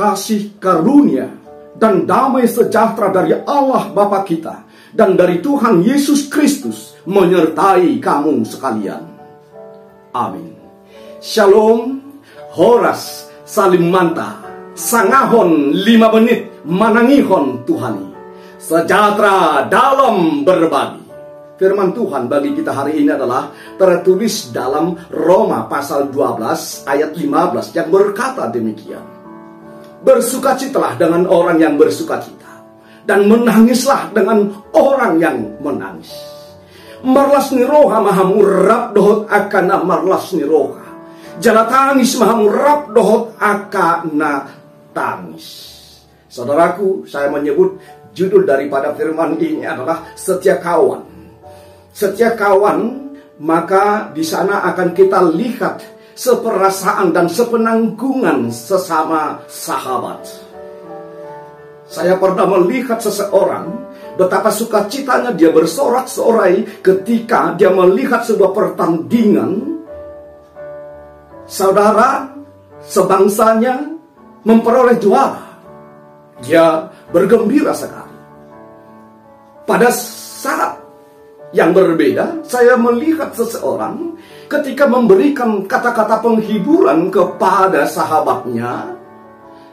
kasih karunia dan damai sejahtera dari Allah Bapa kita dan dari Tuhan Yesus Kristus menyertai kamu sekalian. Amin. Shalom, Horas, Salim Manta, Sangahon lima menit, Manangihon Tuhani. Sejahtera dalam berbagi. Firman Tuhan bagi kita hari ini adalah tertulis dalam Roma pasal 12 ayat 15 yang berkata demikian. Bersukacitalah dengan orang yang bersukacita dan menangislah dengan orang yang menangis. Marlas ni roha mahamurap dohot akana marlas ni roha. Jala tangis mahamurap dohot akana tangis. Saudaraku, saya menyebut judul daripada firman ini adalah setia kawan setia kawan, maka di sana akan kita lihat seperasaan dan sepenanggungan sesama sahabat. Saya pernah melihat seseorang betapa sukacitanya dia bersorak-sorai ketika dia melihat sebuah pertandingan saudara sebangsanya memperoleh juara. Dia bergembira sekali. Pada saat yang berbeda, saya melihat seseorang ketika memberikan kata-kata penghiburan kepada sahabatnya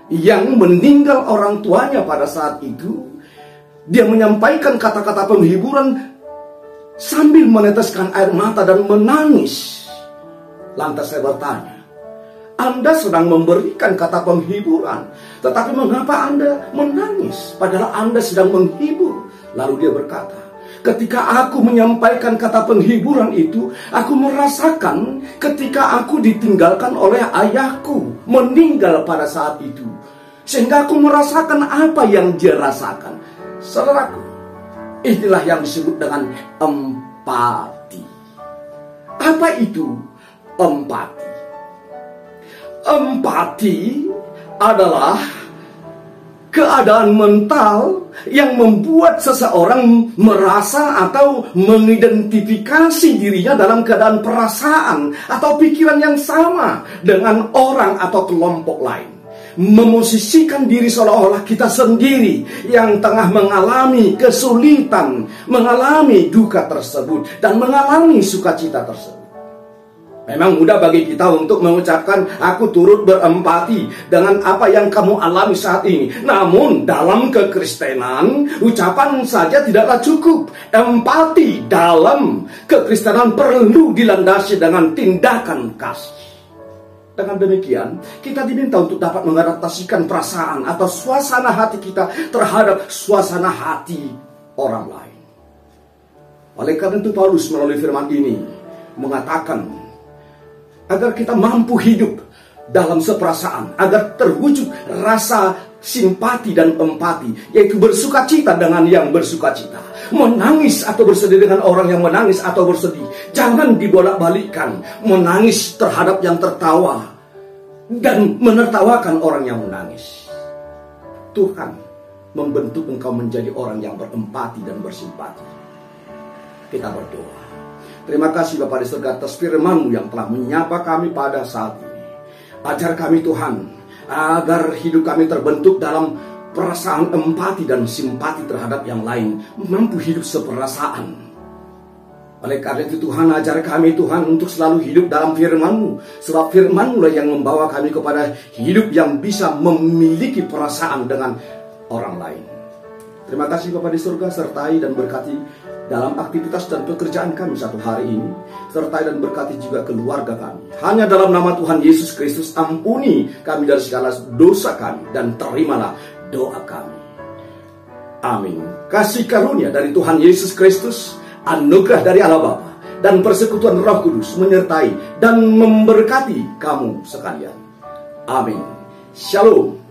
yang meninggal orang tuanya pada saat itu. Dia menyampaikan kata-kata penghiburan sambil meneteskan air mata dan menangis. Lantas saya bertanya, Anda sedang memberikan kata penghiburan, tetapi mengapa Anda menangis? Padahal Anda sedang menghibur. Lalu dia berkata, Ketika aku menyampaikan kata penghiburan itu, aku merasakan ketika aku ditinggalkan oleh ayahku, meninggal pada saat itu. Sehingga aku merasakan apa yang dia rasakan. Saudaraku, inilah yang disebut dengan empati. Apa itu empati? Empati adalah keadaan mental yang membuat seseorang merasa atau mengidentifikasi dirinya dalam keadaan perasaan atau pikiran yang sama dengan orang atau kelompok lain. Memosisikan diri seolah-olah kita sendiri yang tengah mengalami kesulitan, mengalami duka tersebut, dan mengalami sukacita tersebut. Memang mudah bagi kita untuk mengucapkan aku turut berempati dengan apa yang kamu alami saat ini. Namun dalam kekristenan ucapan saja tidaklah cukup. Empati dalam kekristenan perlu dilandasi dengan tindakan kasih. Dengan demikian, kita diminta untuk dapat mengadaptasikan perasaan atau suasana hati kita terhadap suasana hati orang lain. Oleh karena itu Paulus melalui firman ini mengatakan agar kita mampu hidup dalam seperasaan, agar terwujud rasa simpati dan empati, yaitu bersuka cita dengan yang bersuka cita, menangis atau bersedih dengan orang yang menangis atau bersedih. Jangan dibolak-balikkan, menangis terhadap yang tertawa dan menertawakan orang yang menangis. Tuhan membentuk engkau menjadi orang yang berempati dan bersimpati. Kita berdoa. Terima kasih Bapak di surga atas firman yang telah menyapa kami pada saat ini. Ajar kami Tuhan, agar hidup kami terbentuk dalam perasaan empati dan simpati terhadap yang lain. Mampu hidup seperasaan. Oleh karena itu Tuhan ajar kami Tuhan untuk selalu hidup dalam firman-Mu. Sebab firman-Mu lah yang membawa kami kepada hidup yang bisa memiliki perasaan dengan orang lain. Terima kasih Bapak di surga sertai dan berkati dalam aktivitas dan pekerjaan kami satu hari ini, sertai dan berkati juga keluarga kami. Hanya dalam nama Tuhan Yesus Kristus ampuni kami dari segala dosa kami dan terimalah doa kami. Amin. Kasih karunia dari Tuhan Yesus Kristus, anugerah dari Allah Bapa dan persekutuan Roh Kudus menyertai dan memberkati kamu sekalian. Amin. Shalom.